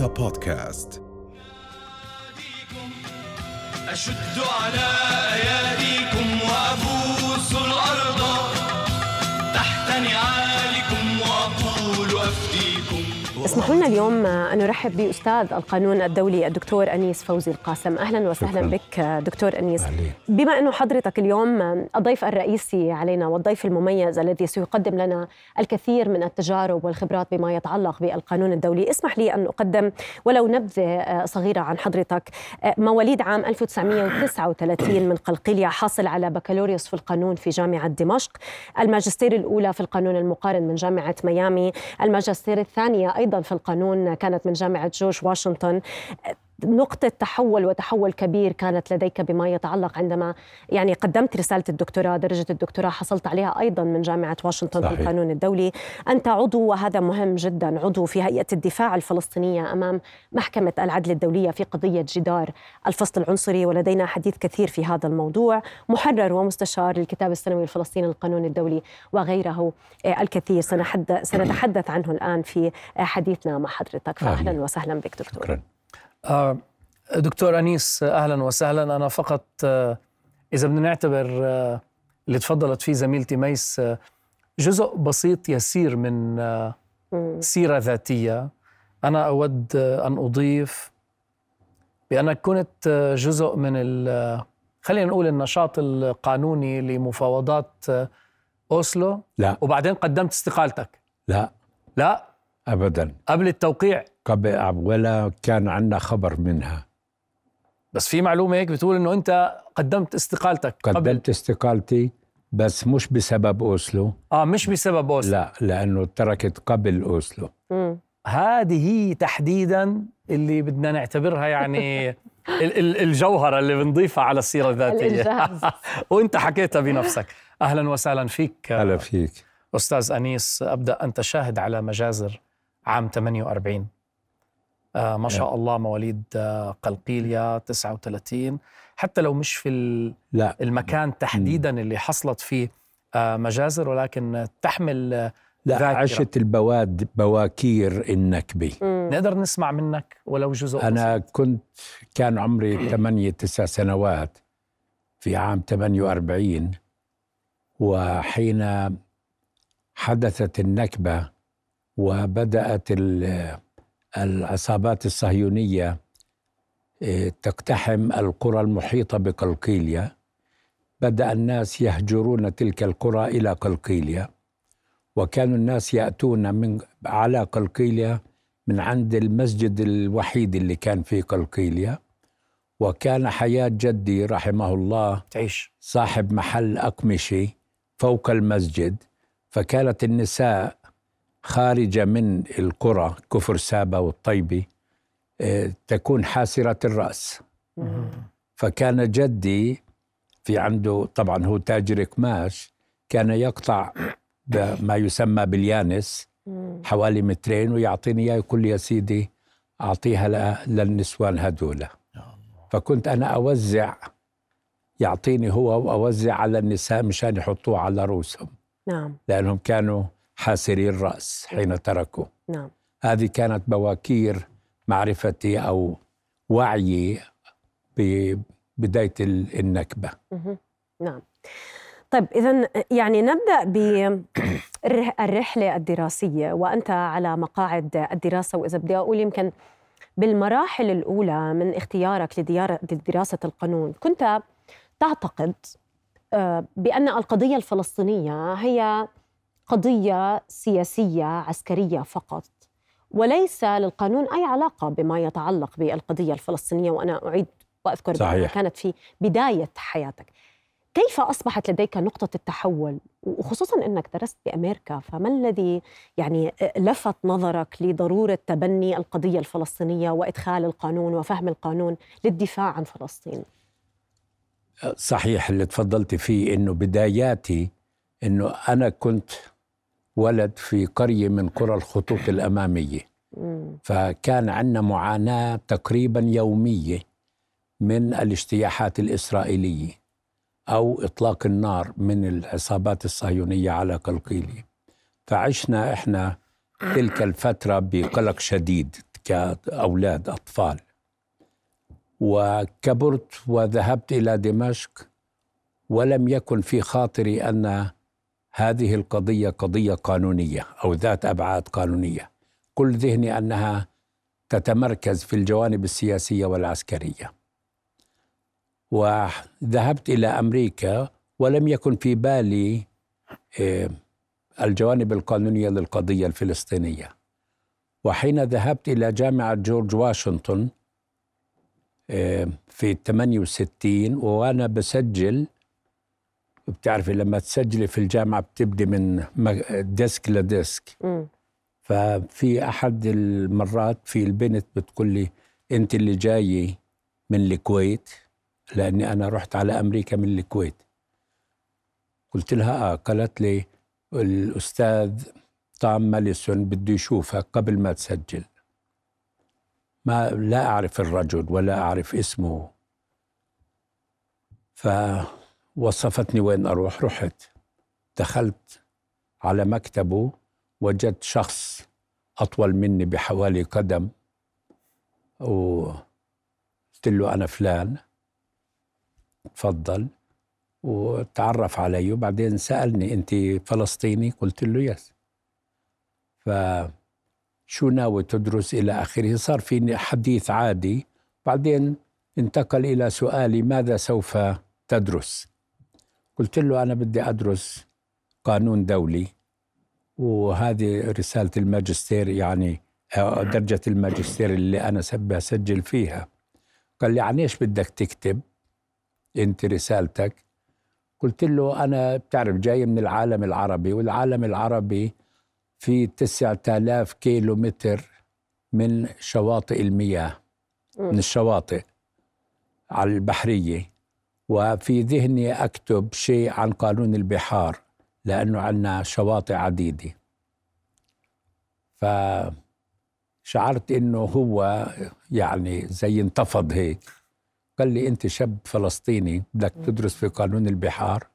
رؤيا بودكاست. أشد على أياديكم اسمحوا لنا اليوم أن نرحب بأستاذ القانون الدولي الدكتور أنيس فوزي القاسم. أهلا وسهلا شكراً. بك دكتور أنيس. أهلين. بما أنه حضرتك اليوم الضيف الرئيسي علينا والضيف المميز الذي سيقدم لنا الكثير من التجارب والخبرات بما يتعلق بالقانون الدولي اسمح لي أن أقدم ولو نبذة صغيرة عن حضرتك. مواليد عام 1939 من قلقيلية حاصل على بكالوريوس في القانون في جامعة دمشق. الماجستير الأولى في القانون المقارن من جامعة ميامي. الماجستير الثانية أيضا في القانون كانت من جامعة جورج واشنطن. نقطة تحول وتحول كبير كانت لديك بما يتعلق عندما يعني قدمت رسالة الدكتوراه درجة الدكتوراه حصلت عليها أيضا من جامعة واشنطن صحيح. في القانون الدولي. أنت عضو وهذا مهم جدا عضو في هيئة الدفاع الفلسطينية أمام محكمة العدل الدولية في قضية جدار الفصل العنصري ولدينا حديث كثير في هذا الموضوع. محرر ومستشار للكتاب السنوي الفلسطيني للقانون الدولي وغيره آه، الكثير. سنحد- سنتحدث عنه الآن في آه، حديثنا مع حضرتك. فأهلا أهلاً. وسهلا بك دكتور. شكرا. دكتور أنيس أهلا وسهلا. أنا فقط آه، إذا بدنا نعتبر آه، اللي تفضلت فيه زميلتي ميس آه، جزء بسيط يسير من آه،. سيرة ذاتية. أنا أود آه، أن أضيف بأنك كنت آه، جزء من ال- آه، خلينا نقول النشاط القانوني لمفاوضات آه، أوسلو. لا. وبعدين قدمت استقالتك. لا. لا. ابدا. قبل التوقيع. قبل ولا كان عندنا خبر منها. بس في معلومة هيك بتقول إنه أنت قدمت استقالتك قبل. قدمت استقالتي بس مش بسبب أوسلو. آه مش بسبب أوسلو. لا لأنه تركت قبل أوسلو. مم. هذه هي تحديدا اللي بدنا نعتبرها يعني ال- ال- الجوهرة اللي بنضيفها على السيرة الذاتية. الإنجاز. وأنت حكيتها بنفسك. أهلا وسهلا فيك. هلا فيك. أستاذ أنيس أبدأ أنت شاهد على مجازر عام 48 آه ما شاء الله مواليد آه قلقيلية 39 حتى لو مش في ال- لا. المكان تحديدا اللي حصلت فيه آه مجازر ولكن تحمل آه، لا ذاكرة. عشت البواد بواكير النكبه مم. نقدر نسمع منك ولو جزء أنا كنت كان عمري 8 9 سنوات في عام 48 وحين حدثت النكبة وبدأت ال- العصابات الصهيونية إيه، تقتحم القرى المحيطة بقلقيليه بدأ الناس يهجرون تلك القرى إلى قلقيليه وكانوا الناس يأتون من على قلقيليه من عند المسجد الوحيد اللي كان في قلقيليه وكان حياة جدي رحمه الله تعيش. صاحب محل أقمشة فوق المسجد. فكانت النساء خارجة من القرى كفر سابا والطيبة آه، تكون حاسرة الرأس. فكان جدي في عنده طبعا هو تاجر قماش كان يقطع ما يسمى باليانس. حوالي مترين ويعطيني إياه يقول لي يا سيدي أعطيها للنسوان هذول فكنت أنا أوزع يعطيني هو وأوزع على النساء مشان يحطوه على رؤوسهم نعم. لأنهم كانوا حاسري الرأس حين تركوا نعم. هذه كانت بواكير معرفتي أو وعيي ببدايه ال- النكبة. مهم. نعم. طيب إذا يعني نبدأ بالرحلة الدراسية وأنت على مقاعد الدراسة وإذا بدي أقول يمكن بالمراحل الأولى من اختيارك لديار- لدراسة القانون كنت تعتقد آه، بأن القضية الفلسطينية هي قضية سياسية عسكرية فقط وليس للقانون أي علاقة بما يتعلق بالقضية الفلسطينية وأنا أعيد وأذكر بأنها صحيح. كانت في بداية حياتك. كيف أصبحت لديك نقطة التحول؟ وخصوصا أنك درست بأمريكا فما الذي يعني لفت نظرك لضرورة تبني القضية الفلسطينية وإدخال القانون وفهم القانون للدفاع عن فلسطين؟ صحيح اللي تفضلت فيه إنه بداياتي إنه أنا كنت ولد في قرية من قرى الخطوط الأمامية. مم. فكان عندنا معاناة تقريبا يومية من الاجتياحات الإسرائيلية أو إطلاق النار من العصابات الصهيونية على قلقيليه فعشنا إحنا تلك الفترة بقلق شديد كأولاد أطفال. وكبرت وذهبت إلى دمشق ولم يكن في خاطري أن هذه القضية قضية قانونية أو ذات أبعاد قانونية. كل ذهني أنها تتمركز في الجوانب السياسية والعسكرية. وذهبت إلى أمريكا ولم يكن في بالي آه، الجوانب القانونية للقضية الفلسطينية. وحين ذهبت إلى جامعة جورج واشنطن آه، في 68 وأنا بسجل بتعرفي لما تسجلي في الجامعة بتبدي من desk ل desk. مم. ففي أحد المرات في البنت بتقول لي أنت اللي جاي من الكويت؟ لأني أنا رحت على أمريكا من الكويت. قلت لها آه. قالت لي الأستاذ توم ماليسون بده يشوفك قبل ما تسجل. ما لا أعرف الرجل ولا أعرف اسمه. فوصفتني وين أروح؟ رحت. دخلت على مكتبه وجدت شخص أطول مني بحوالي قدم. وقلت له أنا فلان. تفضل. وتعرف علي. وبعدين سألني أنت فلسطيني؟ قلت له يس فشو ناوي تدرس إلى آخره؟ صار في حديث عادي. بعدين انتقل إلى سؤالي ماذا سوف تدرس؟ قلت له أنا بدي أدرس قانون دولي وهذه رسالة الماجستير يعني آه، درجة الماجستير اللي أنا بسجل فيها. قال لي عن إيش بدك تكتب أنت رسالتك؟ قلت له أنا بتعرف جاي من العالم العربي والعالم العربي في تسعة آلاف كيلو متر من شواطئ المياه من الشواطئ على البحرية. وفي ذهني أكتب شيء عن قانون البحار لأنه عندنا شواطئ عديدة. فشعرت إنه هو يعني زي انتفض هيك. قال لي أنت شاب فلسطيني بدك تدرس في قانون البحار.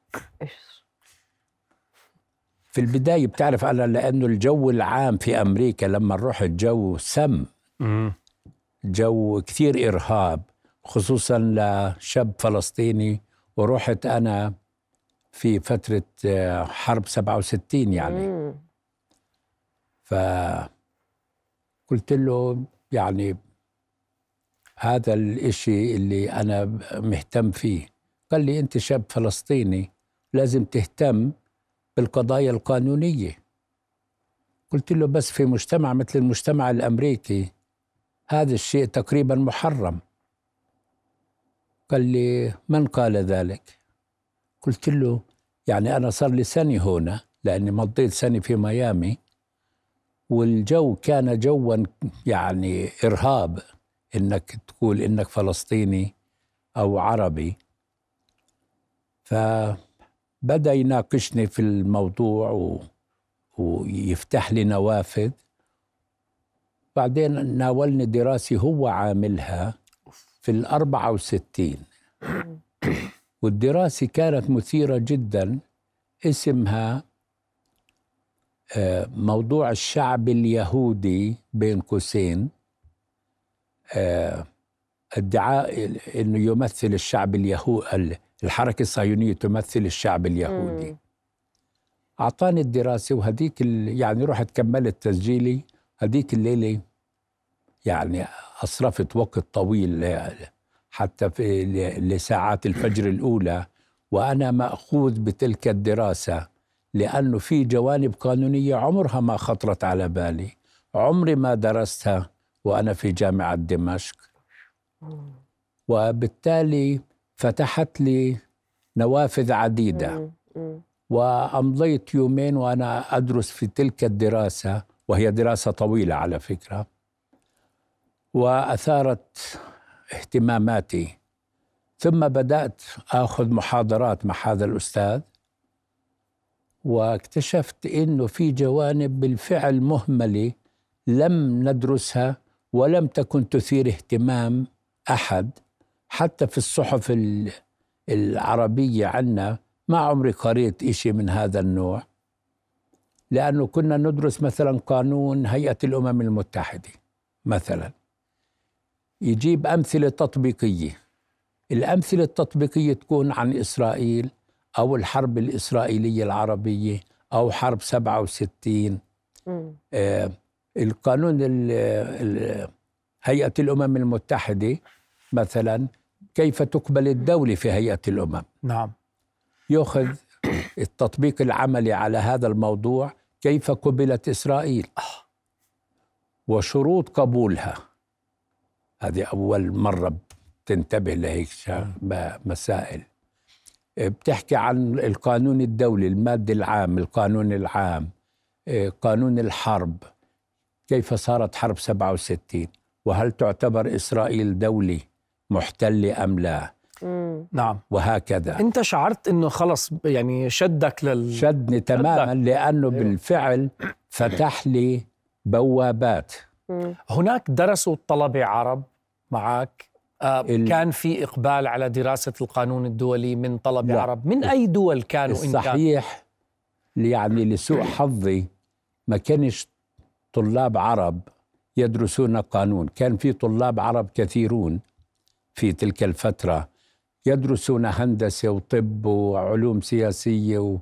في البداية بتعرف أنا لأنه الجو العام في أمريكا لما رحت جو سم. جو كثير إرهاب. خصوصا لشاب فلسطيني ورحت أنا في فترة آه، حرب 67 يعني. مم. فقلت له يعني هذا الإشي اللي أنا مهتم فيه. قال لي أنت شاب فلسطيني لازم تهتم بالقضايا القانونية. قلت له بس في مجتمع مثل المجتمع الأمريكي هذا الشيء تقريبا محرم. قال لي من قال ذلك؟ قلت له يعني أنا صار لي سنة هنا لأني مضيت سنة في ميامي والجو كان جوا يعني إرهاب إنك تقول إنك فلسطيني أو عربي. فبدأ يناقشني في الموضوع و... ويفتح لي نوافذ. بعدين ناولني دراسة هو عاملها. في الأربعة وستين. والدراسة كانت مثيرة جدا اسمها آه، موضوع الشعب اليهودي بين قوسين. آه، ادعاء إنه يمثل الشعب اليهودي الحركة الصهيونية تمثل الشعب اليهودي. مم. أعطاني الدراسة وهديك ال- يعني رحت كملت تسجيلي. هديك الليلة يعني أصرفت وقت طويل حتى في لساعات الفجر الأولى وأنا مأخوذ بتلك الدراسة لأنه في جوانب قانونية عمرها ما خطرت على بالي عمري ما درستها وأنا في جامعة دمشق وبالتالي فتحت لي نوافذ. مم. وأمضيت يومين وأنا أدرس في تلك الدراسة وهي دراسة طويلة على فكرة وأثارت اهتماماتي. ثم بدأت أخذ محاضرات مع هذا الأستاذ واكتشفت أنه في جوانب بالفعل مهملة لم ندرسها ولم تكن تثير اهتمام أحد حتى في الصحف ال- العربية عنا ما عمري قريت إشي من هذا النوع. لأنه كنا ندرس مثلا قانون هيئة الأمم المتحدة مثلا. يجيب أمثلة تطبيقية. الأمثلة التطبيقية تكون عن إسرائيل أو الحرب الإسرائيلية العربية أو حرب 67 مم. آه القانون ال- ال- هيئة الأمم المتحدة مثلا كيف تقبل الدولة في هيئة الأمم؟ نعم. يأخذ التطبيق العملي على هذا الموضوع كيف قبلت إسرائيل. وشروط قبولها. هذه أول مرة تنتبه لهيك ب- مسائل. بتحكي عن القانون الدولي المادة العام القانون العام إيه، قانون الحرب. كيف صارت حرب 67 وهل تعتبر إسرائيل دولة محتلة أم لا؟ مم. نعم. وهكذا. أنت شعرت إنه خلص يعني شدك لل شدني تماما لأنه بالفعل فتح لي بوابات. مم. هناك درسوا طلبة عرب معك آه ال- كان في إقبال على دراسة القانون الدولي من طلبة لا. عرب من أي دول كانوا إن كان؟ الصحيح يعني لسوء حظي ما كانش طلاب عرب يدرسون قانون. كان في طلاب عرب كثيرون في تلك الفترة يدرسون هندسة وطب وعلوم سياسية و...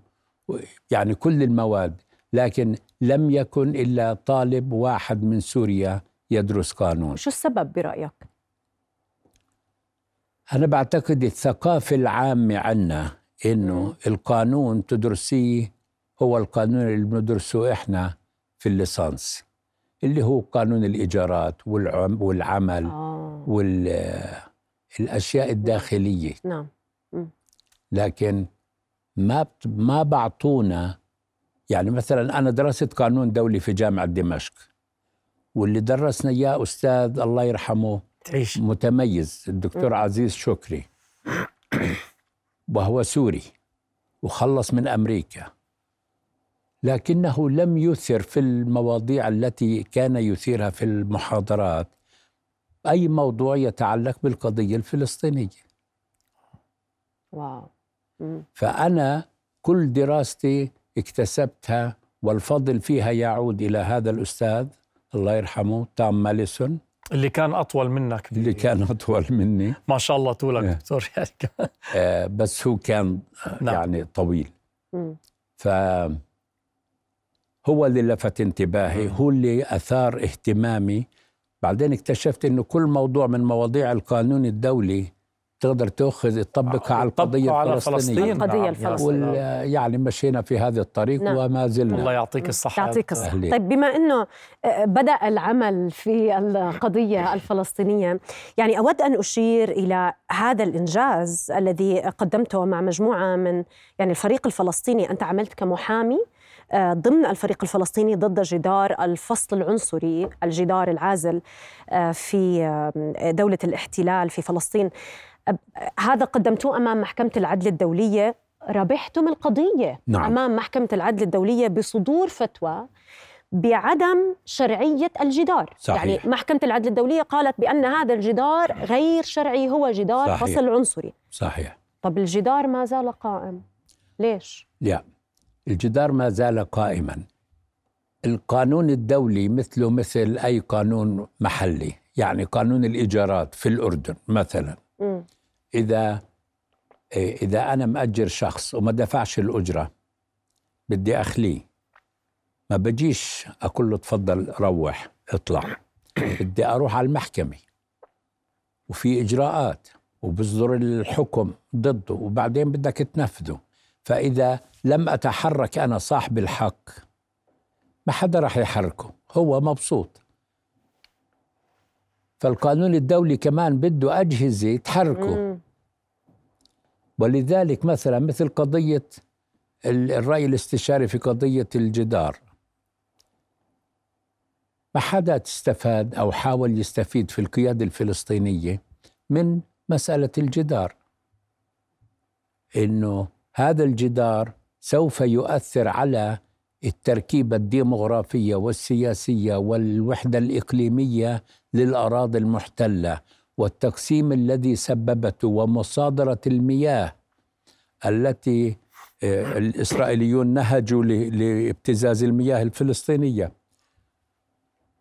و- يعني كل المواد لكن لم يكن إلا طالب واحد من سوريا يدرس قانون. شو السبب برأيك؟ أنا بعتقد الثقافة العامة عنا إنه القانون تدرسيه هو القانون اللي بندرسه إحنا في الليسانس اللي هو قانون الإيجارات والعم والعمل آه. والأشياء الداخلية. نعم. لكن ما بت- ما بعطونا يعني مثلا أنا درست قانون دولي في جامعة دمشق واللي درسنا إياه أستاذ الله يرحمه تعيش. متميز. الدكتور عزيز شكري. وهو سوري. وخلص من أمريكا. لكنه لم يثر في المواضيع التي كان يثيرها في المحاضرات. أي موضوع يتعلق بالقضية الفلسطينية. واو. فأنا كل دراستي اكتسبتها والفضل فيها يعود إلى هذا الأستاذ. الله يرحمه تام ماليسون اللي كان أطول منك اللي كان أطول مني ما شاء الله طولك إيه. دكتور يعني آه، بس هو كان نعم. يعني طويل. ف هو اللي لفت انتباهي هو اللي أثار اهتمامي بعدين اكتشفت إنه كل موضوع من مواضيع القانون الدولي تقدر تأخذ تطبقها على القضية على الفلسطينية فلسطين القضية نعم،. وال يعني مشينا في هذا الطريق نعم. وما زلنا الله يعطيك الصحة يعطيك الصحة أهلين. طيب بما أنه آه، بدأ العمل في القضية الفلسطينية يعني أود أن أشير إلى هذا الإنجاز الذي قدمته مع مجموعة من يعني الفريق الفلسطيني أنت عملت كمحامي آه، ضمن الفريق الفلسطيني ضد جدار الفصل العنصري الجدار العازل آه، في آه، دولة الاحتلال في فلسطين هذا قدمتوه أمام محكمة العدل الدولية ربحتم القضية نعم. أمام محكمة العدل الدولية بصدور فتوى بعدم شرعية الجدار صحيح. يعني محكمة العدل الدولية قالت بأن هذا الجدار غير شرعي هو جدار صحيح. فصل عنصري صحيح طب الجدار ما زال قائم ليش؟ لا الجدار ما زال قائما القانون الدولي مثله مثل أي قانون محلي يعني قانون الإيجارات في الأردن مثلا إذا إيه، إذا أنا مأجر شخص وما دفعش الأجرة بدي أخليه. ما بجيش أقول له تفضل روح اطلع. بدي أروح على المحكمة. وفي إجراءات وبصدر الحكم ضده وبعدين بدك تنفذه. فإذا لم أتحرك أنا صاحب الحق ما حدا راح يحركه. هو مبسوط. فالقانون الدولي كمان بده أجهزة تحركه مم. ولذلك مثلا مثل قضية ال- الرأي الاستشاري في قضية الجدار. ما حدا استفاد أو حاول يستفيد في القيادة الفلسطينية من مسألة الجدار. إنه هذا الجدار سوف يؤثر على التركيبة الديمغرافية والسياسية والوحدة الإقليمية للأراضي المحتلة والتقسيم الذي سببته ومصادرة المياه التي آه، الإسرائيليون نهجوا لابتزاز المياه الفلسطينية.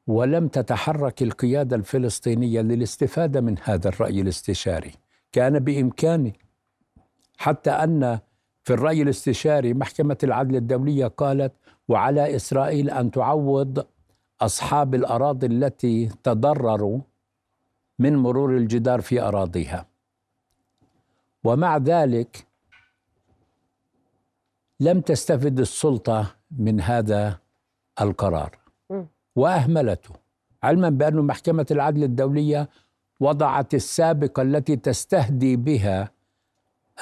ولم تتحرك القيادة الفلسطينية للاستفادة من هذا الرأي الاستشاري. كان بإمكانه حتى أن في الرأي الاستشاري محكمة العدل الدولية قالت وعلى إسرائيل أن تعوض أصحاب الأراضي التي تضرروا من مرور الجدار في أراضيها. ومع ذلك لم تستفد السلطة من هذا القرار. وأهملته علما بأن محكمة العدل الدولية وضعت السابقة التي تستهدي بها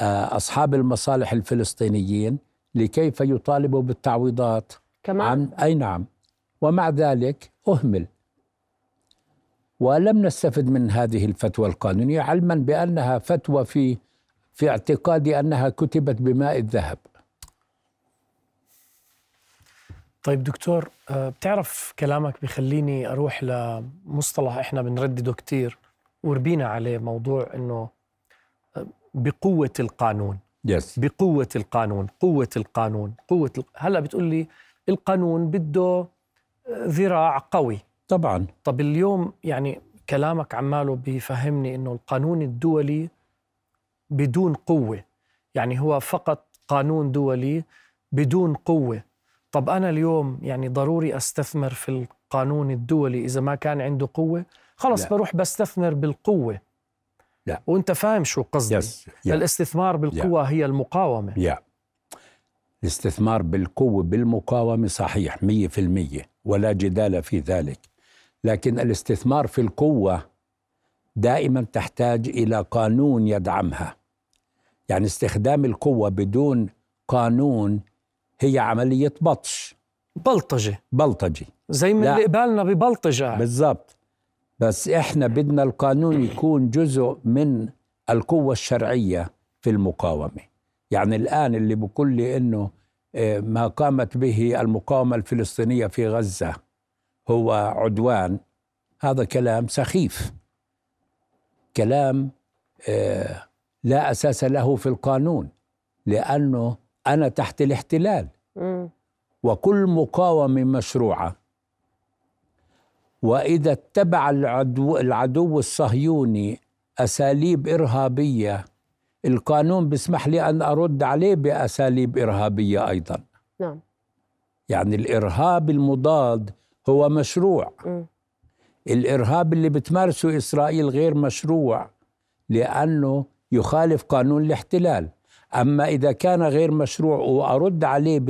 آه، أصحاب المصالح الفلسطينيين لكيف يطالبوا بالتعويضات. كمان عن أي نعم. ومع ذلك أهمل. ولم نستفد من هذه الفتوى القانونية علما بأنها فتوى في في اعتقادي أنها كتبت بماء الذهب. طيب دكتور آه، بتعرف كلامك بخليني أروح لمصطلح إحنا بنردده كتير وربينا عليه موضوع إنه آه، بقوة القانون. يس بقوة القانون قوة القانون قوة. هلأ بتقول لي القانون بده ذراع قوي. طبعا. طب اليوم يعني كلامك عماله بيفهمني إنه القانون الدولي بدون قوة. يعني هو فقط قانون دولي بدون قوة. طب أنا اليوم يعني ضروري أستثمر في القانون الدولي إذا ما كان عنده قوة؟ خلص لا. بروح بستثمر بالقوة. لا. وأنت فاهم شو قصدي. يس يا. الاستثمار بالقوة هي المقاومة. يا الاستثمار بالقوة بالمقاومة صحيح مية في المية ولا جدال في ذلك. لكن الاستثمار في القوة دائما تحتاج إلى قانون يدعمها. يعني استخدام القوة بدون قانون هي عملية بطش. بلطجة. بلطجي زي من لا. اللي قبالنا ببلطجة. بالضبط. بس إحنا بدنا القانون يكون جزء من القوة الشرعية في المقاومة. يعني الآن اللي بقول لي إنه آه، ما قامت به المقاومة الفلسطينية في غزة هو عدوان هذا كلام سخيف. كلام آه، لا أساس له في القانون لأنه أنا تحت الاحتلال. وكل مقاومة مشروعة. وإذا اتبع العدو, العدو الصهيوني أساليب إرهابية القانون بيسمح لي أن أرد عليه بأساليب إرهابية أيضا. نعم. يعني الإرهاب المضاد هو مشروع. مم. الإرهاب اللي بتمارسه إسرائيل غير مشروع لأنه يخالف قانون الاحتلال. أما إذا كان غير مشروع وأرد عليه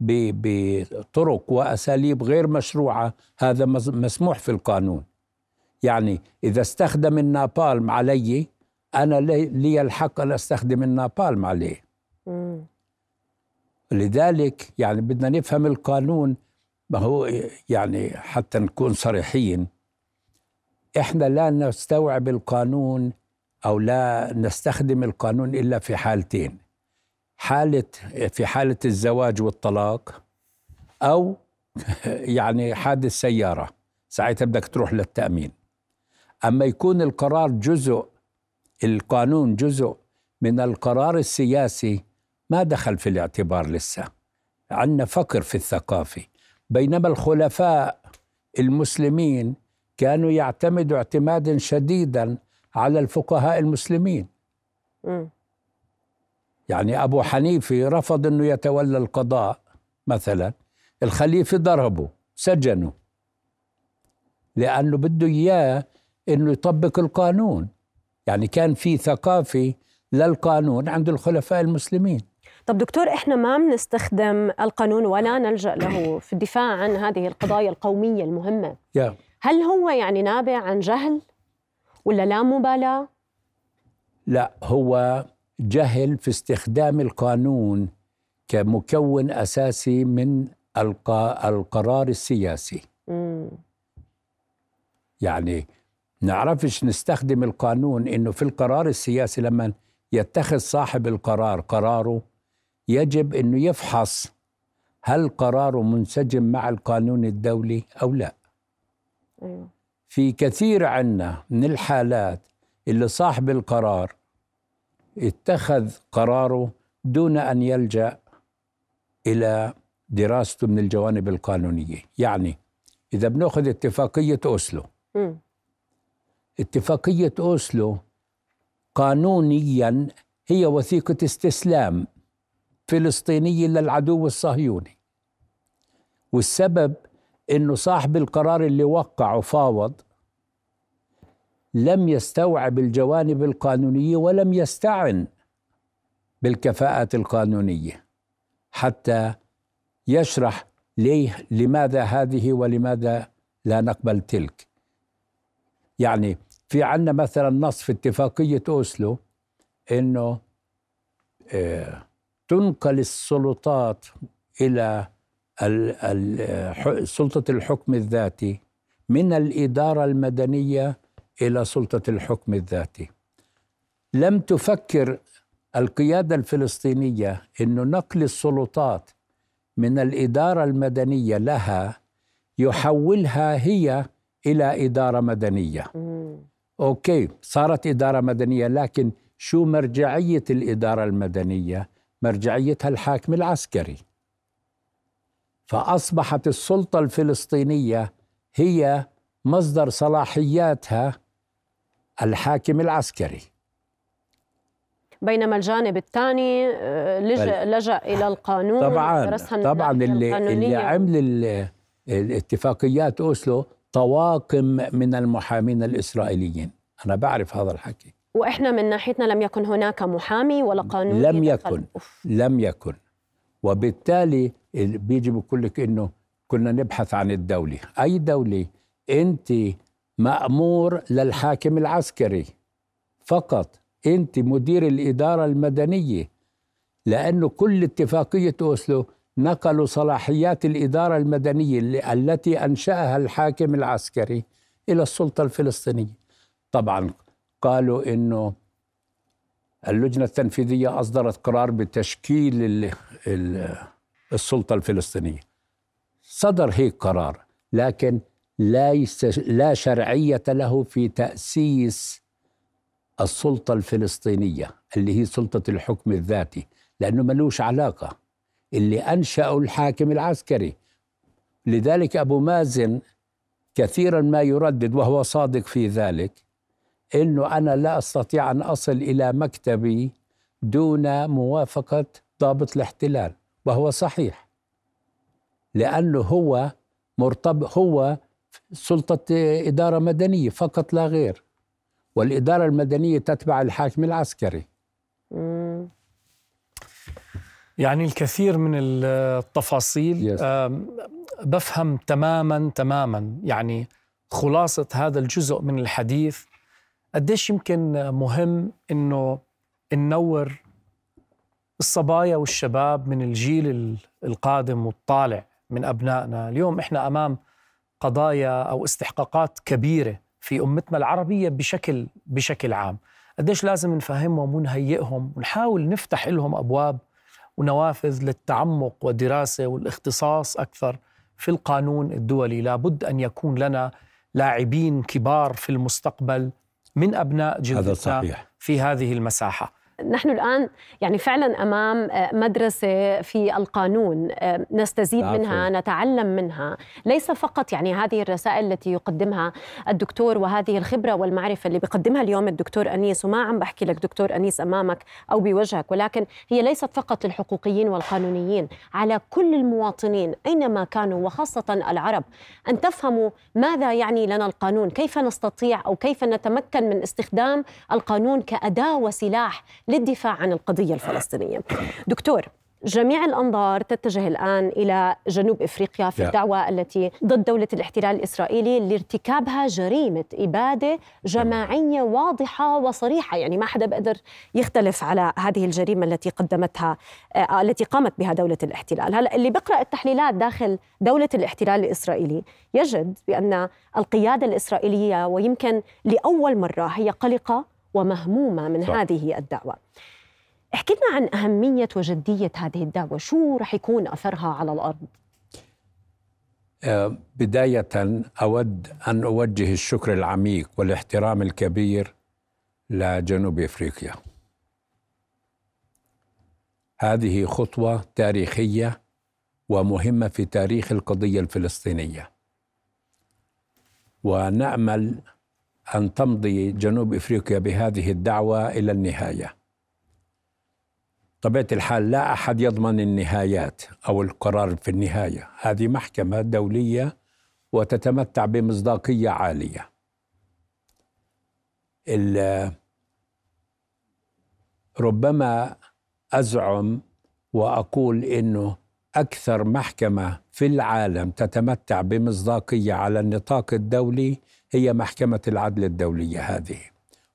بطرق وأساليب غير مشروعة هذا مسموح في القانون. يعني إذا استخدم النابالم علي أنا لي لي الحق أن أستخدم النابالم عليه مم. لذلك يعني بدنا نفهم القانون ما هو يعني حتى نكون صريحين. إحنا لا نستوعب القانون أو لا نستخدم القانون إلا في حالتين. حاله في حالة الزواج والطلاق أو يعني حادث سيارة. ساعتها بدك تروح للتأمين. أما يكون القرار جزء القانون جزء من القرار السياسي ما دخل في الاعتبار لسه. عندنا فقر في الثقافة. بينما الخلفاء المسلمين كانوا يعتمدوا اعتمادا شديدا على الفقهاء المسلمين. مم. يعني أبو حنيفة رفض أنه يتولى القضاء مثلا. الخليفة ضربه سجنه. لأنه بده إياه أنه يطبق القانون. يعني كان في ثقافة للقانون عند الخلفاء المسلمين. طب دكتور إحنا ما بنستخدم القانون ولا نلجأ له في الدفاع عن هذه القضايا القومية المهمة؟ يا. هل هو يعني نابع عن جهل ولا لا مبالاة؟ لا هو جهل في استخدام القانون كمكون أساسي من الق- القرار السياسي. مم. يعني نعرفش نستخدم القانون إنه في القرار السياسي لما يتخذ صاحب القرار قراره يجب إنه يفحص هل قراره منسجم مع القانون الدولي أو لا. أيوه. في كثير عنا من الحالات اللي صاحب القرار اتخذ قراره دون أن يلجأ إلى دراسته من الجوانب القانونية. يعني إذا بنأخذ اتفاقية أوسلو مم. اتفاقية أوسلو قانونيا هي وثيقة استسلام فلسطينية للعدو الصهيوني. والسبب إنه صاحب القرار اللي وقع وفاوض لم يستوعب الجوانب القانونية ولم يستعن بالكفاءات القانونية حتى يشرح ليه لماذا هذه ولماذا لا نقبل تلك. يعني في عندنا مثلا نص في اتفاقية أوسلو إنه آه، تنقل السلطات ال- ح- سلطة الحكم الذاتي من الإدارة المدنية إلى سلطة الحكم الذاتي لم تفكر القيادة الفلسطينية إنه نقل السلطات من الإدارة المدنية لها يحولها هي إلى إدارة مدنية مم. أوكي صارت إدارة مدنية لكن شو مرجعية الإدارة المدنية؟ مرجعيتها الحاكم العسكري. فأصبحت السلطة الفلسطينية هي مصدر صلاحياتها الحاكم العسكري. بينما الجانب الثاني آه، لجأ, لجأ إلى القانون طبعا طبعا اللي اللي. عمل ال- الاتفاقيات أوسلو طواقم من المحامين الإسرائيليين. أنا بعرف هذا الحكي. وإحنا من ناحيتنا لم يكن هناك محامي ولا قانون لم. يكن. أوف. لم يكن. وبالتالي ال- بيجي بيقول لك إنه كنا نبحث عن الدولة. أي دولة؟ أنت مأمور للحاكم العسكري. فقط أنت مدير الإدارة المدنية. لأنه كل اتفاقية أوسلو نقلوا صلاحيات الإدارة المدنية اللي- التي أنشأها الحاكم العسكري إلى السلطة الفلسطينية. طبعا قالوا إنه اللجنة التنفيذية أصدرت قرار بتشكيل ال- ال- السلطة الفلسطينية. صدر هيك قرار لكن ليس لا شرعية له في تأسيس السلطة الفلسطينية اللي هي سلطة الحكم الذاتي لأنه ملوش علاقة. اللي أنشأه الحاكم العسكري. لذلك أبو مازن كثيرا ما يردد وهو صادق في ذلك إنه أنا لا أستطيع أن أصل إلى مكتبي دون موافقة ضابط الاحتلال وهو صحيح. لأنه هو مرتبط هو سلطة إدارة مدنية فقط لا غير والإدارة المدنية تتبع الحاكم العسكري. يعني الكثير من التفاصيل Yes. بفهم تماما تماما. يعني خلاصة هذا الجزء من الحديث قديش يمكن مهم إنه ننور الصبايا والشباب من الجيل ال- القادم والطالع من أبنائنا، اليوم إحنا أمام قضايا أو استحقاقات كبيرة في أمتنا العربية بشكل بشكل عام، قديش لازم نفهمهم ونهيئهم ونحاول نفتح لهم أبواب ونوافذ للتعمق والدراسة والاختصاص أكثر في القانون الدولي، لابد أن يكون لنا لاعبين كبار في المستقبل من أبناء جلدتنا في هذه المساحة. نحن الآن يعني فعلا أمام آه، مدرسة في القانون آه، نستزيد العفو. منها نتعلم منها ليس فقط يعني هذه الرسائل التي يقدمها الدكتور وهذه الخبرة والمعرفة اللي بيقدمها اليوم الدكتور أنيس وما عم بحكي لك دكتور أنيس أمامك أو بوجهك ولكن هي ليست فقط للحقوقيين والقانونيين على كل المواطنين أينما كانوا وخاصة العرب أن تفهموا ماذا يعني لنا القانون كيف نستطيع أو كيف نتمكن من استخدام القانون كأداة وسلاح للدفاع عن القضية الفلسطينية. دكتور جميع الأنظار تتجه الآن إلى جنوب إفريقيا في Yeah. الدعوة التي ضد دولة الاحتلال الإسرائيلي لارتكابها جريمة إبادة جماعية واضحة وصريحة. يعني ما حدا بقدر يختلف على هذه الجريمة التي قدمتها آه، التي قامت بها دولة الاحتلال. هلا اللي بيقرأ التحليلات داخل دولة الاحتلال الإسرائيلي يجد بأن القيادة الإسرائيلية ويمكن لأول مرة هي قلقة ومهمومة من صح. هذه الدعوة. احكي لنا عن أهمية وجدية هذه الدعوة. شو رح يكون أثرها على الأرض؟ آه، بداية أود أن أوجه الشكر العميق والاحترام الكبير لجنوب إفريقيا. هذه خطوة تاريخية ومهمة في تاريخ القضية الفلسطينية. ونأمل أن تمضي جنوب إفريقيا بهذه الدعوة إلى النهاية. طبيعة الحال لا أحد يضمن النهايات أو القرار في النهاية. هذه محكمة دولية وتتمتع بمصداقية عالية. ربما أزعم وأقول إنه أكثر محكمة في العالم تتمتع بمصداقية على النطاق الدولي هي محكمة العدل الدولية هذه.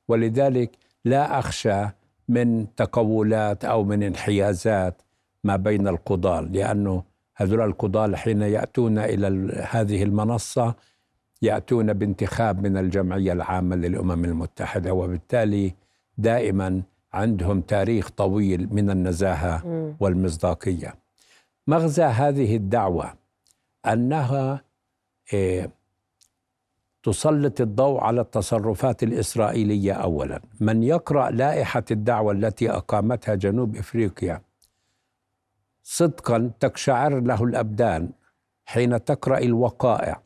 ولذلك لا أخشى من تقولات أو من انحيازات ما بين القضاة لأنه هذول القضاة حين يأتون إلى هذه المنصة يأتون بانتخاب من الجمعية العامة للأمم المتحدة وبالتالي دائما عندهم تاريخ طويل من النزاهة والمصداقية. مغزى هذه الدعوة أنها إيه تسلط الضوء على التصرفات الإسرائيلية اولا. من يقرأ لائحة الدعوة التي أقامتها جنوب إفريقيا صدقا تقشعر له الأبدان حين تقرأ الوقائع.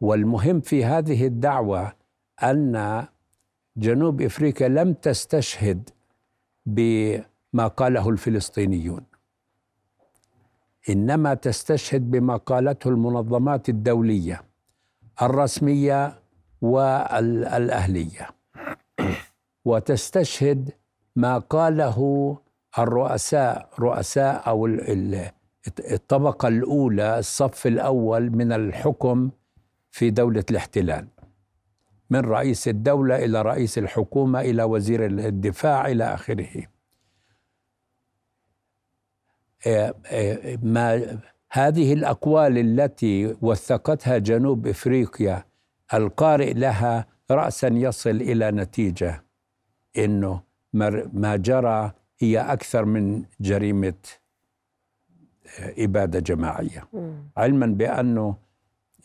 والمهم في هذه الدعوة أن جنوب إفريقيا لم تستشهد بما قاله الفلسطينيون. إنما تستشهد بما قالته المنظمات الدولية. الرسمية والأهلية. وتستشهد ما قاله الرؤساء رؤساء أو الطبقة الأولى الصف الأول من الحكم في دولة الاحتلال. من رئيس الدولة إلى رئيس الحكومة إلى وزير الدفاع إلى آخره. آه، آه، ما هذه الأقوال التي وثقتها جنوب إفريقيا القارئ لها رأسا يصل إلى نتيجة إنه ما جرى هي أكثر من جريمة آه، إبادة جماعية. علما بأنه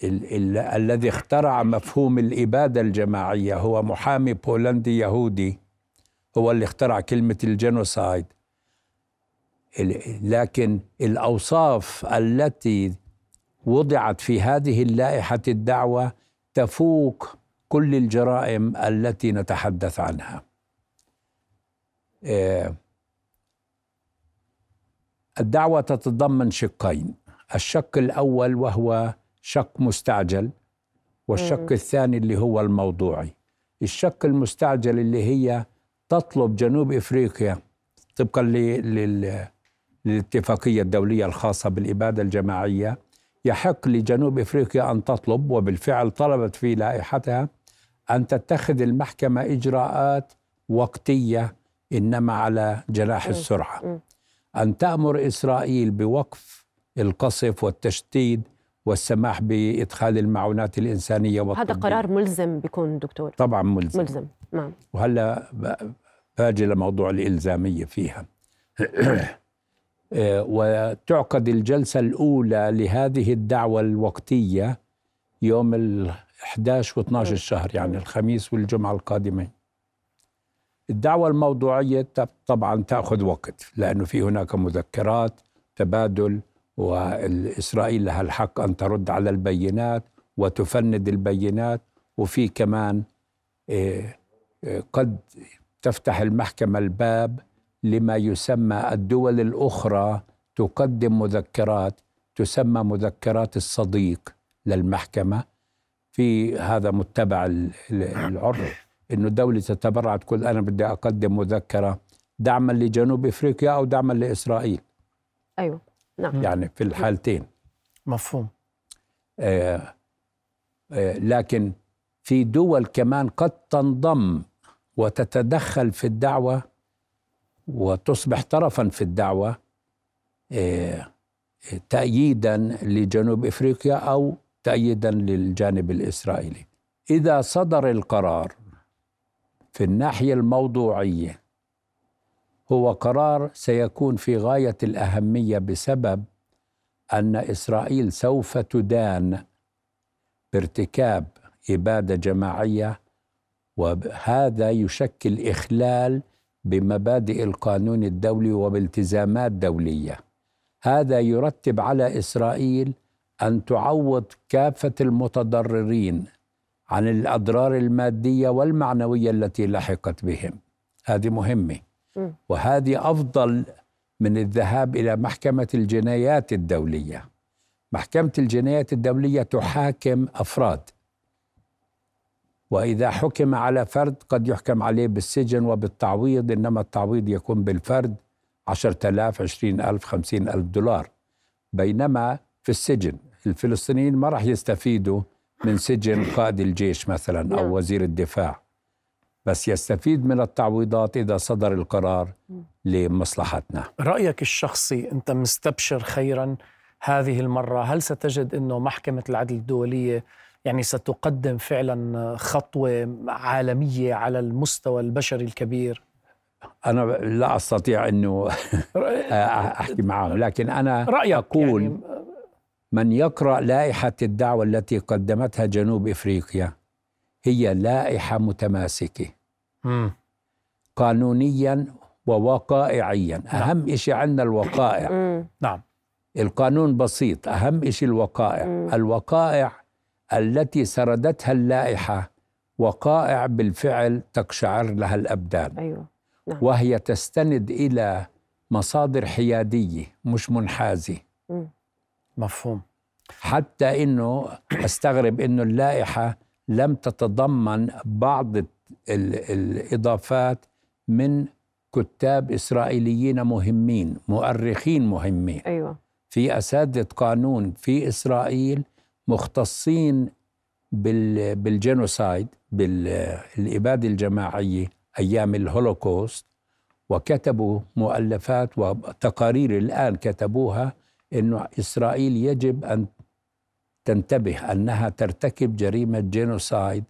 ال ال الذي اخترع مفهوم الإبادة الجماعية هو محامي بولندي يهودي هو اللي اخترع كلمة الجينوسايد. لكن الأوصاف التي وضعت في هذه اللائحة الدعوة تفوق كل الجرائم التي نتحدث عنها آه، الدعوة تتضمن شقين الشق الأول وهو شق مستعجل والشق. الثاني اللي هو الموضوعي الشق المستعجل اللي هي تطلب جنوب إفريقيا طبقا للاتفاقيه الدولية الخاصة بالإبادة الجماعية. يحق لجنوب إفريقيا أن تطلب وبالفعل طلبت في لائحتها أن تتخذ المحكمة إجراءات وقتية إنما على جناح السرعة. أن تأمر إسرائيل بوقف القصف والتشديد والسماح بإدخال المعونات الإنسانية والطبية. هذا قرار ملزم بيكون دكتور. طبعا ملزم. ملزم. نعم. وهلا باجي لموضوع الإلزامية فيها. وتعقد الجلسة الأولى لهذه الدعوة الوقتية يوم ال 11 و12 الشهر يعني الخميس والجمعة القادمين. الدعوة الموضوعية طبعا تأخذ وقت لأنه في هناك مذكرات تبادل وإسرائيل لها الحق أن ترد على البينات وتفند البينات وفي كمان آه، آه، قد تفتح المحكمة الباب لما يسمى الدول الأخرى تقدم مذكرات تسمى مذكرات الصديق للمحكمة. في هذا متبع العرف إنه دولة تتبرع تقول أنا بدي أقدم مذكرة دعما لجنوب إفريقيا أو دعما لإسرائيل. أيوه نعم. يعني في الحالتين. مفهوم. آه آه لكن في دول كمان قد تنضم وتتدخل في الدعوة وتصبح طرفا في الدعوة آه تأييدا لجنوب إفريقيا أو تأييدا للجانب الإسرائيلي. إذا صدر القرار في الناحية الموضوعية هو قرار سيكون في غاية الأهمية بسبب أن إسرائيل سوف تدان بارتكاب إبادة جماعية وهذا يشكل إخلال بمبادئ القانون الدولي وبالتزامات دولية. هذا يرتب على إسرائيل أن تعوض كافة المتضررين عن الأضرار المادية والمعنوية التي لحقت بهم. هذه مهمة. وهذه أفضل من الذهاب إلى محكمة الجنايات الدولية. محكمة الجنايات الدولية تحاكم أفراد وإذا حكم على فرد قد يحكم عليه بالسجن وبالتعويض إنما التعويض يكون بالفرد عشرة آلاف عشرين ألف خمسين ألف دولار. بينما في السجن الفلسطينيين ما راح يستفيدوا من سجن قائد الجيش مثلا نعم. أو وزير الدفاع. بس يستفيد من التعويضات إذا صدر القرار لمصلحتنا. رأيك الشخصي أنت مستبشر خيرا هذه المرة هل ستجد أنه محكمة العدل الدولية يعني ستقدم فعلا خطوة عالمية على المستوى البشري الكبير. أنا لا أستطيع أنه أحكي معهم لكن أنا رأيك أقول يعني. من يقرأ لائحة الدعوة التي قدمتها جنوب إفريقيا هي لائحة متماسكة. قانونيا ووقائعيا. أهم شيء عندنا الوقائع. نعم. القانون بسيط أهم شيء الوقائع. الوقائع التي سردتها اللائحة وقائع بالفعل تقشعر لها الأبدان. أيوه. وهي تستند إلى مصادر حيادية مش منحازة. مفهوم. حتى إنه أستغرب إنه اللائحة لم تتضمن بعض ال- الإضافات من كتاب إسرائيليين مهمين مؤرخين مهمين. أيوه. في أساتذة قانون في إسرائيل مختصين بال بال genocide بالإبادة الجماعية أيام الهولوكوست وكتبوا مؤلفات وتقارير الآن كتبوها إنه إسرائيل يجب أن تنتبه أنها ترتكب جريمة جينوسايد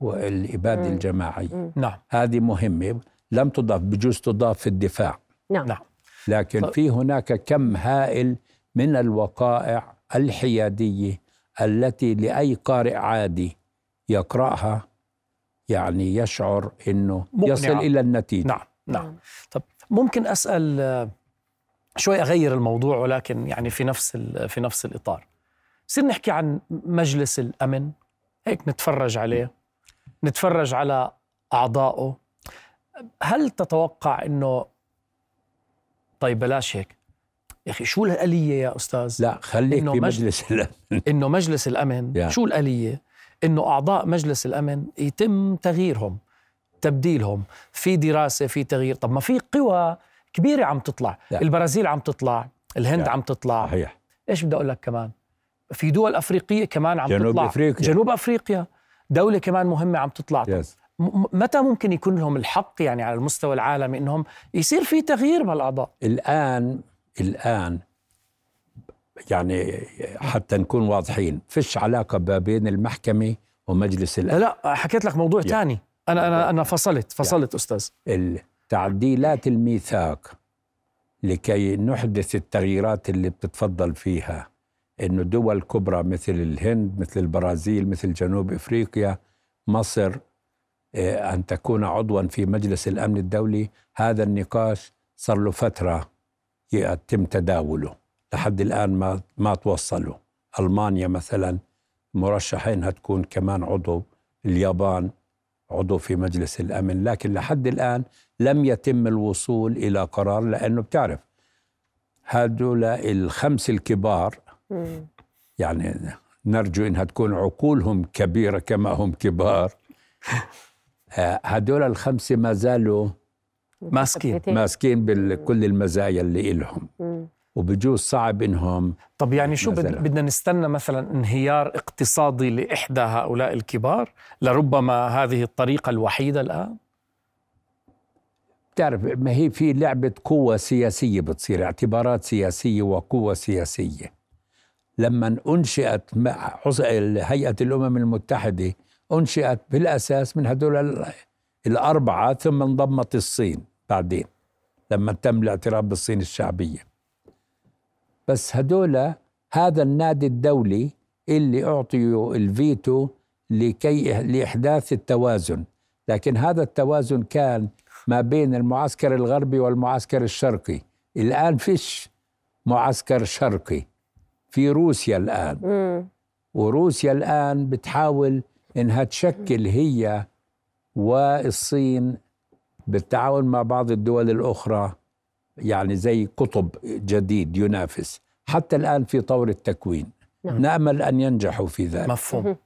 والإبادة مم. الجماعية. نعم. هذه مهمة. لم تضاف بجوز تضاف في الدفاع. نعم. نعم. لكن. في هناك كم هائل من الوقائع الحيادية التي لأي قارئ عادي يقرأها يعني يشعر إنه مقنعة. يصل إلى النتيجة. نعم نعم. طب ممكن أسأل آه، شوي أغير الموضوع ولكن يعني في نفس ال- في نفس الإطار. نصير نحكي عن مجلس الأمن. هيك نتفرج عليه. نتفرج على أعضائه. هل تتوقع إنه طيب بلاش هيك. يا أخي شو الآلية يا أستاذ؟ لا خليك إنه في مج- مجلس الأمن. إنه مجلس الأمن. شو الآلية؟ إنه أعضاء مجلس الأمن يتم تغييرهم تبديلهم. في دراسة في تغيير. طب ما في قوى كبيرة عم تطلع. لا. البرازيل عم تطلع الهند لا. عم تطلع. صحيح. إيش بدي أقول لك كمان؟ في دول أفريقية كمان عم جنوب تطلع. أفريقيا. جنوب أفريقيا. دولة كمان مهمة عم تطلع. م- متى ممكن يكون لهم الحق يعني على المستوى العالمي إنهم يصير في تغيير بالأعضاء؟ الآن الآن يعني حتى نكون واضحين فيش علاقة ما بين المحكمة ومجلس الأمن لا حكيت لك موضوع يا. تاني. أنا أنا أنا فصلت فصلت أستاذ. تعديلات الميثاق لكي نحدث التغييرات اللي بتتفضل فيها إنه دول كبرى مثل الهند مثل البرازيل مثل جنوب إفريقيا مصر آه، أن تكون عضوا في مجلس الأمن الدولي. هذا النقاش صار له فترة. يتم تداوله. لحد الآن ما ما توصلوا. ألمانيا مثلا مرشحه انها تكون كمان عضو. اليابان عضو في مجلس الأمن. لكن لحد الآن لم يتم الوصول إلى قرار لأنه بتعرف هذول الخمس الكبار. يعني نرجو انها تكون عقولهم كبيرة كما هم كبار. آه، هذول الخمسة ما زالوا ماسكين. ماسكين بكل المزايا اللي إلهم. وبجوز صعب إنهم طب يعني شو بد- مثلاً. بدنا نستنى مثلا انهيار اقتصادي لإحدى هؤلاء الكبار لربما هذه الطريقة الوحيدة الآن بتعرف ما هي في لعبة قوة سياسية بتصير اعتبارات سياسية وقوة سياسية لما أنشئت مع عص- هيئة الأمم المتحدة أنشئت بالأساس من هدول ال- الأربعة ثم انضمت الصين بعدين لما تم الاعتراف بالصين الشعبية. بس هدول هذا النادي الدولي اللي أعطيوا الفيتو لكي لإحداث التوازن. لكن هذا التوازن كان ما بين المعسكر الغربي والمعسكر الشرقي. الآن فيش معسكر شرقي. في روسيا الآن. وروسيا الآن بتحاول إنها تشكل هي والصين بالتعاون مع بعض الدول الأخرى يعني زي قطب جديد ينافس. حتى الآن في طور التكوين. نعم. نأمل أن ينجحوا في ذلك. مفهوم.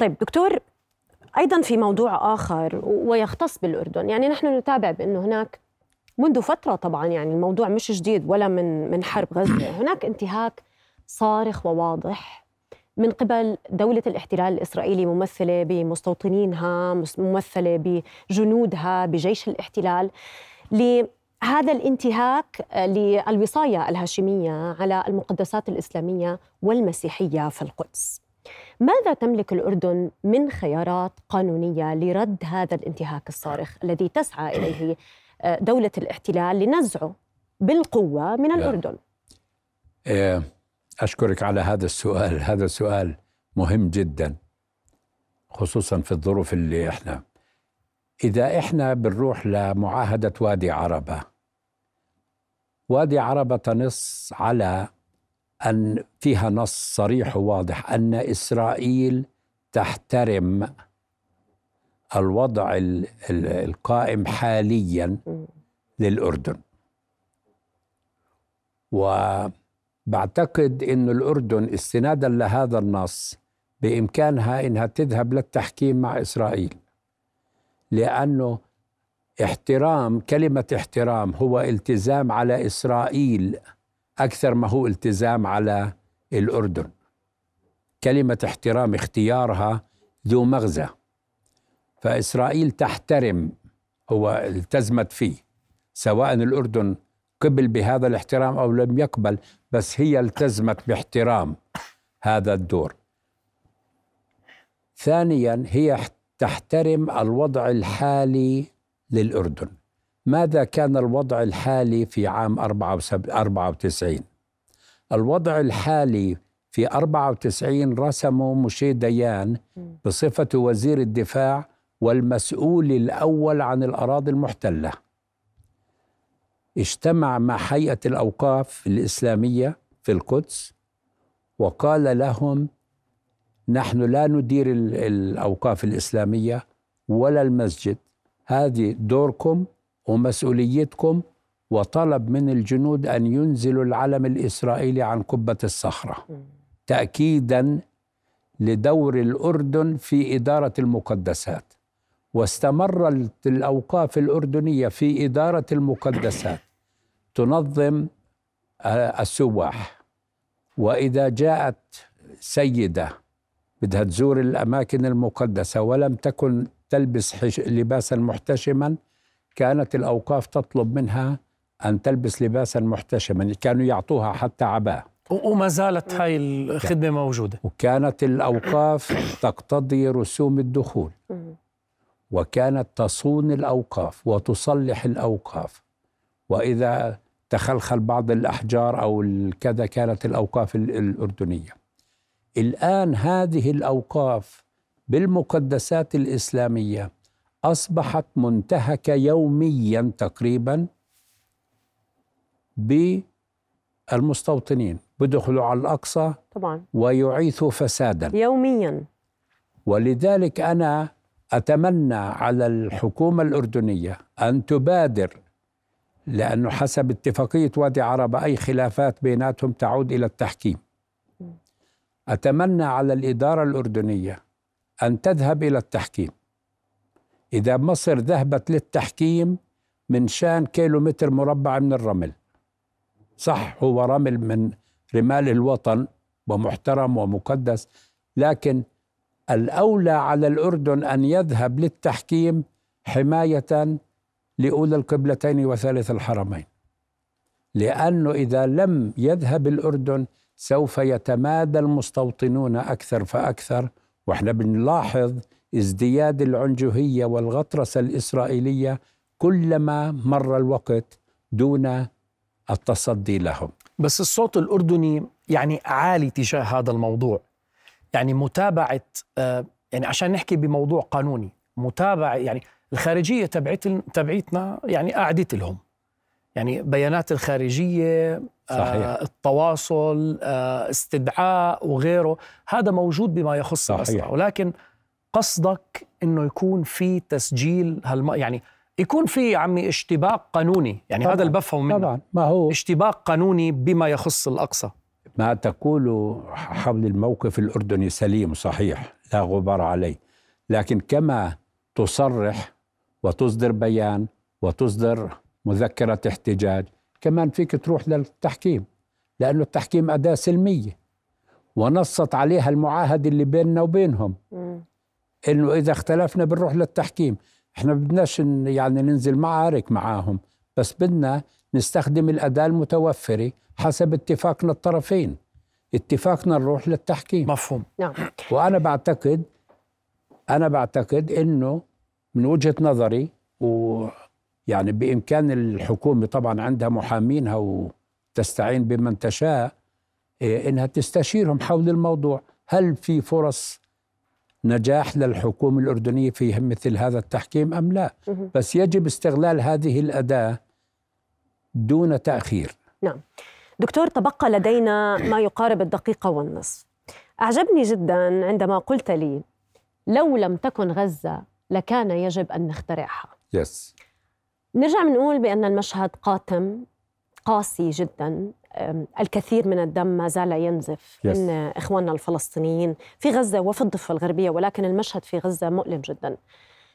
طيب دكتور أيضا في موضوع آخر ويختص بالأردن. يعني نحن نتابع بأنه هناك منذ فترة طبعا يعني الموضوع مش جديد ولا من من حرب غزة. هناك انتهاك صارخ وواضح من قبل دولة الاحتلال الإسرائيلي ممثلة بمستوطنينها مس- ممثلة بجنودها بجيش الاحتلال. لهذا الانتهاك آه، للوصاية الهاشمية على المقدسات الإسلامية والمسيحية في القدس. ماذا تملك الأردن من خيارات قانونية لرد هذا الانتهاك الصارخ الذي تسعى إليه آه، دولة الاحتلال لنزعه بالقوة من الأردن؟ آه، أشكرك على هذا السؤال. هذا سؤال مهم جدا خصوصا في الظروف اللي إحنا. إذا إحنا بنروح لمعاهدة وادي عربة وادي عربة تنص على أن فيها نص صريح وواضح أن إسرائيل تحترم الوضع ال- ال- القائم حاليا. للأردن. وبعتقد أن الأردن استنادا لهذا النص بإمكانها أنها تذهب للتحكيم مع إسرائيل لأنه احترام كلمة احترام هو التزام على إسرائيل أكثر ما هو التزام على الأردن. كلمة احترام اختيارها ذو مغزى فإسرائيل تحترم هو التزمت فيه سواء الأردن قبل بهذا الاحترام أو لم يقبل بس هي التزمت باحترام هذا الدور. ثانيا هي تحترم الوضع الحالي للأردن. ماذا كان الوضع الحالي في عام 94 الوضع الحالي في 94 رسموا مشي ديان بصفة وزير الدفاع والمسؤول الأول عن الأراضي المحتلة. اجتمع مع هيئة الأوقاف الإسلامية في القدس وقال لهم نحن لا ندير ال- الأوقاف الإسلامية ولا المسجد. هذه دوركم ومسؤوليتكم وطلب من الجنود أن ينزلوا العلم الإسرائيلي عن قبة الصخرة. تأكيدا لدور الأردن في إدارة المقدسات. واستمر الأوقاف الأردنية في إدارة المقدسات. تنظم آه، السواح. وإذا جاءت سيدة بدها تزور الأماكن المقدسة ولم تكن تلبس لباسا محتشما كانت الأوقاف تطلب منها أن تلبس لباسا محتشما. كانوا يعطوها حتى عباء. و- وما زالت هاي الخدمة موجودة. وكانت الأوقاف تقتضي رسوم الدخول. وكانت تصون الأوقاف وتصلح الأوقاف. وإذا تخلخل بعض الأحجار أو الكذا كانت الأوقاف ال- الأردنية. الآن هذه الأوقاف بالمقدسات الإسلامية أصبحت منتهكة يوميا تقريبا بالمستوطنين. بدخلوا على الأقصى طبعا. ويعيثوا فسادا. يوميا. ولذلك أنا أتمنى على الحكومة الأردنية أن تبادر لأنه حسب اتفاقية وادي عربة أي خلافات بيناتهم تعود إلى التحكيم. أتمنى على الإدارة الأردنية أن تذهب إلى التحكيم. إذا مصر ذهبت للتحكيم من شان كيلو متر مربع من الرمل. صح هو رمل من رمال الوطن ومحترم ومقدس لكن الأولى على الأردن أن يذهب للتحكيم حماية لأولى القبلتين وثالث الحرمين. لأنه إذا لم يذهب الأردن سوف يتمادى المستوطنون أكثر فأكثر. وإحنا بنلاحظ ازدياد العنجهية والغطرسة الإسرائيلية كلما مر الوقت دون التصدي لهم. بس الصوت الأردني يعني عالي تجاه هذا الموضوع. يعني متابعة آه، يعني عشان نحكي بموضوع قانوني متابعة يعني الخارجية تبعت تبعيتنا يعني قعدت لهم. يعني بيانات الخارجية صحيح. آه التواصل آه استدعاء وغيره هذا موجود بما يخص صحيح. ولكن قصدك إنه يكون في تسجيل هالم... يعني يكون في عمي اشتباك قانوني. يعني طبعاً. هذا اللي بفهمه منه. طبعا. ما هو؟ اشتباك قانوني بما يخص الأقصى. ما تقول حول الموقف الأردني سليم صحيح لا غبار عليه. لكن كما تصرح وتصدر بيان وتصدر مذكرة احتجاج كمان فيك تروح للتحكيم لأنه التحكيم أداة سلمية. ونصت عليها المعاهدة اللي بيننا وبينهم. إنه إذا اختلفنا بنروح للتحكيم. إحنا بدناش يعني ننزل معارك معاهم بس بدنا نستخدم الأداة المتوفرة حسب اتفاقنا الطرفين. اتفاقنا نروح للتحكيم. مفهوم. نعم. وأنا بعتقد أنا بعتقد إنه من وجهة نظري ويعني بإمكان الحكومة طبعا عندها محامينها وتستعين بمن تشاء إيه، إنها تستشيرهم حول الموضوع. هل في فرص نجاح للحكومة الأردنية في مثل هذا التحكيم أم لا. بس يجب استغلال هذه الأداة دون تأخير. نعم. دكتور تبقى لدينا ما يقارب الدقيقة والنصف. أعجبني جدا عندما قلت لي لو لم تكن غزة لكان يجب أن نخترعها. يس نرجع بنقول بأن المشهد قاتم قاسي جدا. الكثير من الدم ما زال ينزف Yes. من إخواننا الفلسطينيين في غزة وفي الضفة الغربية ولكن المشهد في غزة مؤلم جدا.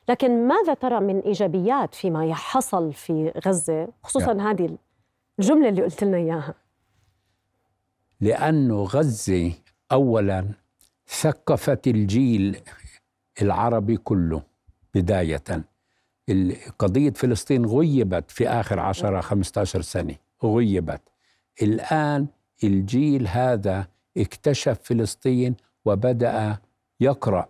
لكن ماذا ترى من إيجابيات فيما حصل في غزة خصوصا هذه الجملة اللي قلت لنا إياها؟ لأنه غزة أولا ثقفت الجيل العربي كله بداية. قضية فلسطين غيبت في آخر 10 15 سنة غيبت. الآن الجيل هذا اكتشف فلسطين وبدأ يقرأ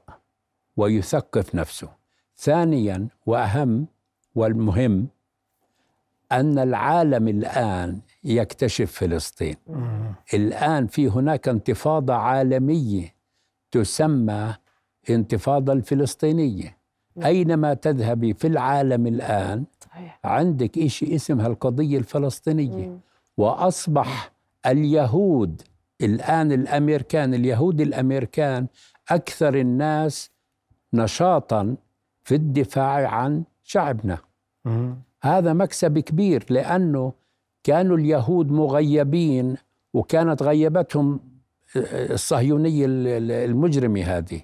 ويثقف نفسه. ثانيا وأهم والمهم أن العالم الآن يكتشف فلسطين. الآن في هناك انتفاضة عالمية تسمى انتفاضة الفلسطينية. أينما تذهبي في العالم الآن صحيح. عندك إشي اسمها القضية الفلسطينية. وأصبح اليهود الآن الأمريكان اليهود الأمريكان أكثر الناس نشاطا في الدفاع عن شعبنا. هذا مكسب كبير لأنه كانوا اليهود مغيبين وكانت غيبتهم الصهيونية المجرمة هذه.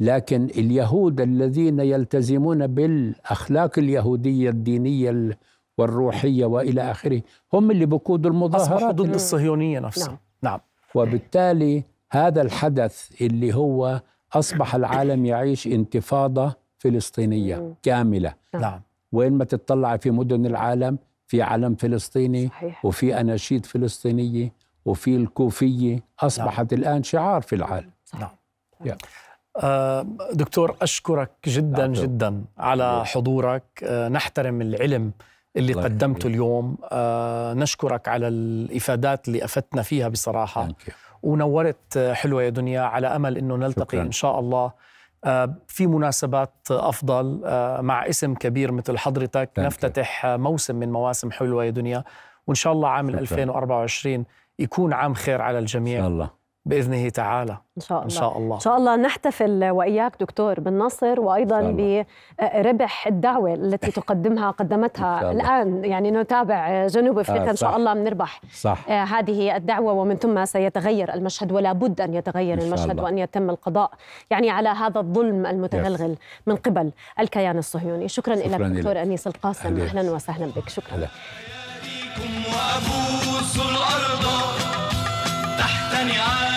لكن اليهود الذين يلتزمون بالأخلاق اليهودية الدينية والروحية وإلى آخره هم اللي بقودوا أصبحوا المظاهرات ضد الصهيونية نفسها. نعم. نعم. وبالتالي هذا الحدث اللي هو أصبح العالم يعيش انتفاضة فلسطينية. كاملة. نعم. وين ما تطلع في مدن العالم في علم فلسطيني صحيح. وفي أناشيد فلسطينية وفي الكوفية أصبحت الآن شعار في العالم. نعم. يا. آه، دكتور أشكرك جدا العفو. جدا على حضورك. آه، نحترم العلم اللي قدمته. اليوم. آه، نشكرك على الإفادات اللي أفدتنا فيها بصراحة. ونورت حلوة يا دنيا على أمل أنه نلتقي شكراً. إن شاء الله. في مناسبات أفضل آه، مع اسم كبير مثل حضرتك. نفتتح آه، موسم من مواسم حلوة يا دنيا وإن شاء الله عام شكراً. 2024 يكون عام خير على الجميع شاء الله بإذنه تعالى إن شاء الله إن شاء الله إن شاء الله نحتفل وإياك دكتور بالنصر شاء بربح الدعوة التي تقدمها قدمتها. الآن يعني نتابع جنوب أفريقيا آه، إن شاء. الله بنربح صح آه، هذه الدعوة ومن ثم سيتغير المشهد ولا بد أن يتغير إن المشهد الله. وأن يتم القضاء يعني على هذا الظلم المتغلغل من قبل الكيان الصهيوني شكرا, شكراً لك دكتور لك. أنيس القاسم. أهلا وسهلا بك شكرا هلا. وأبوس الأرض تحت أفديكم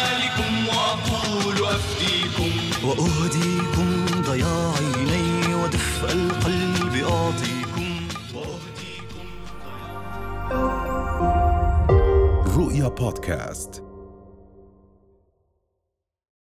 وأهديكم ضياع عيني ودفء القلب أعطيكم. وأهديكم رؤيا بودكاست.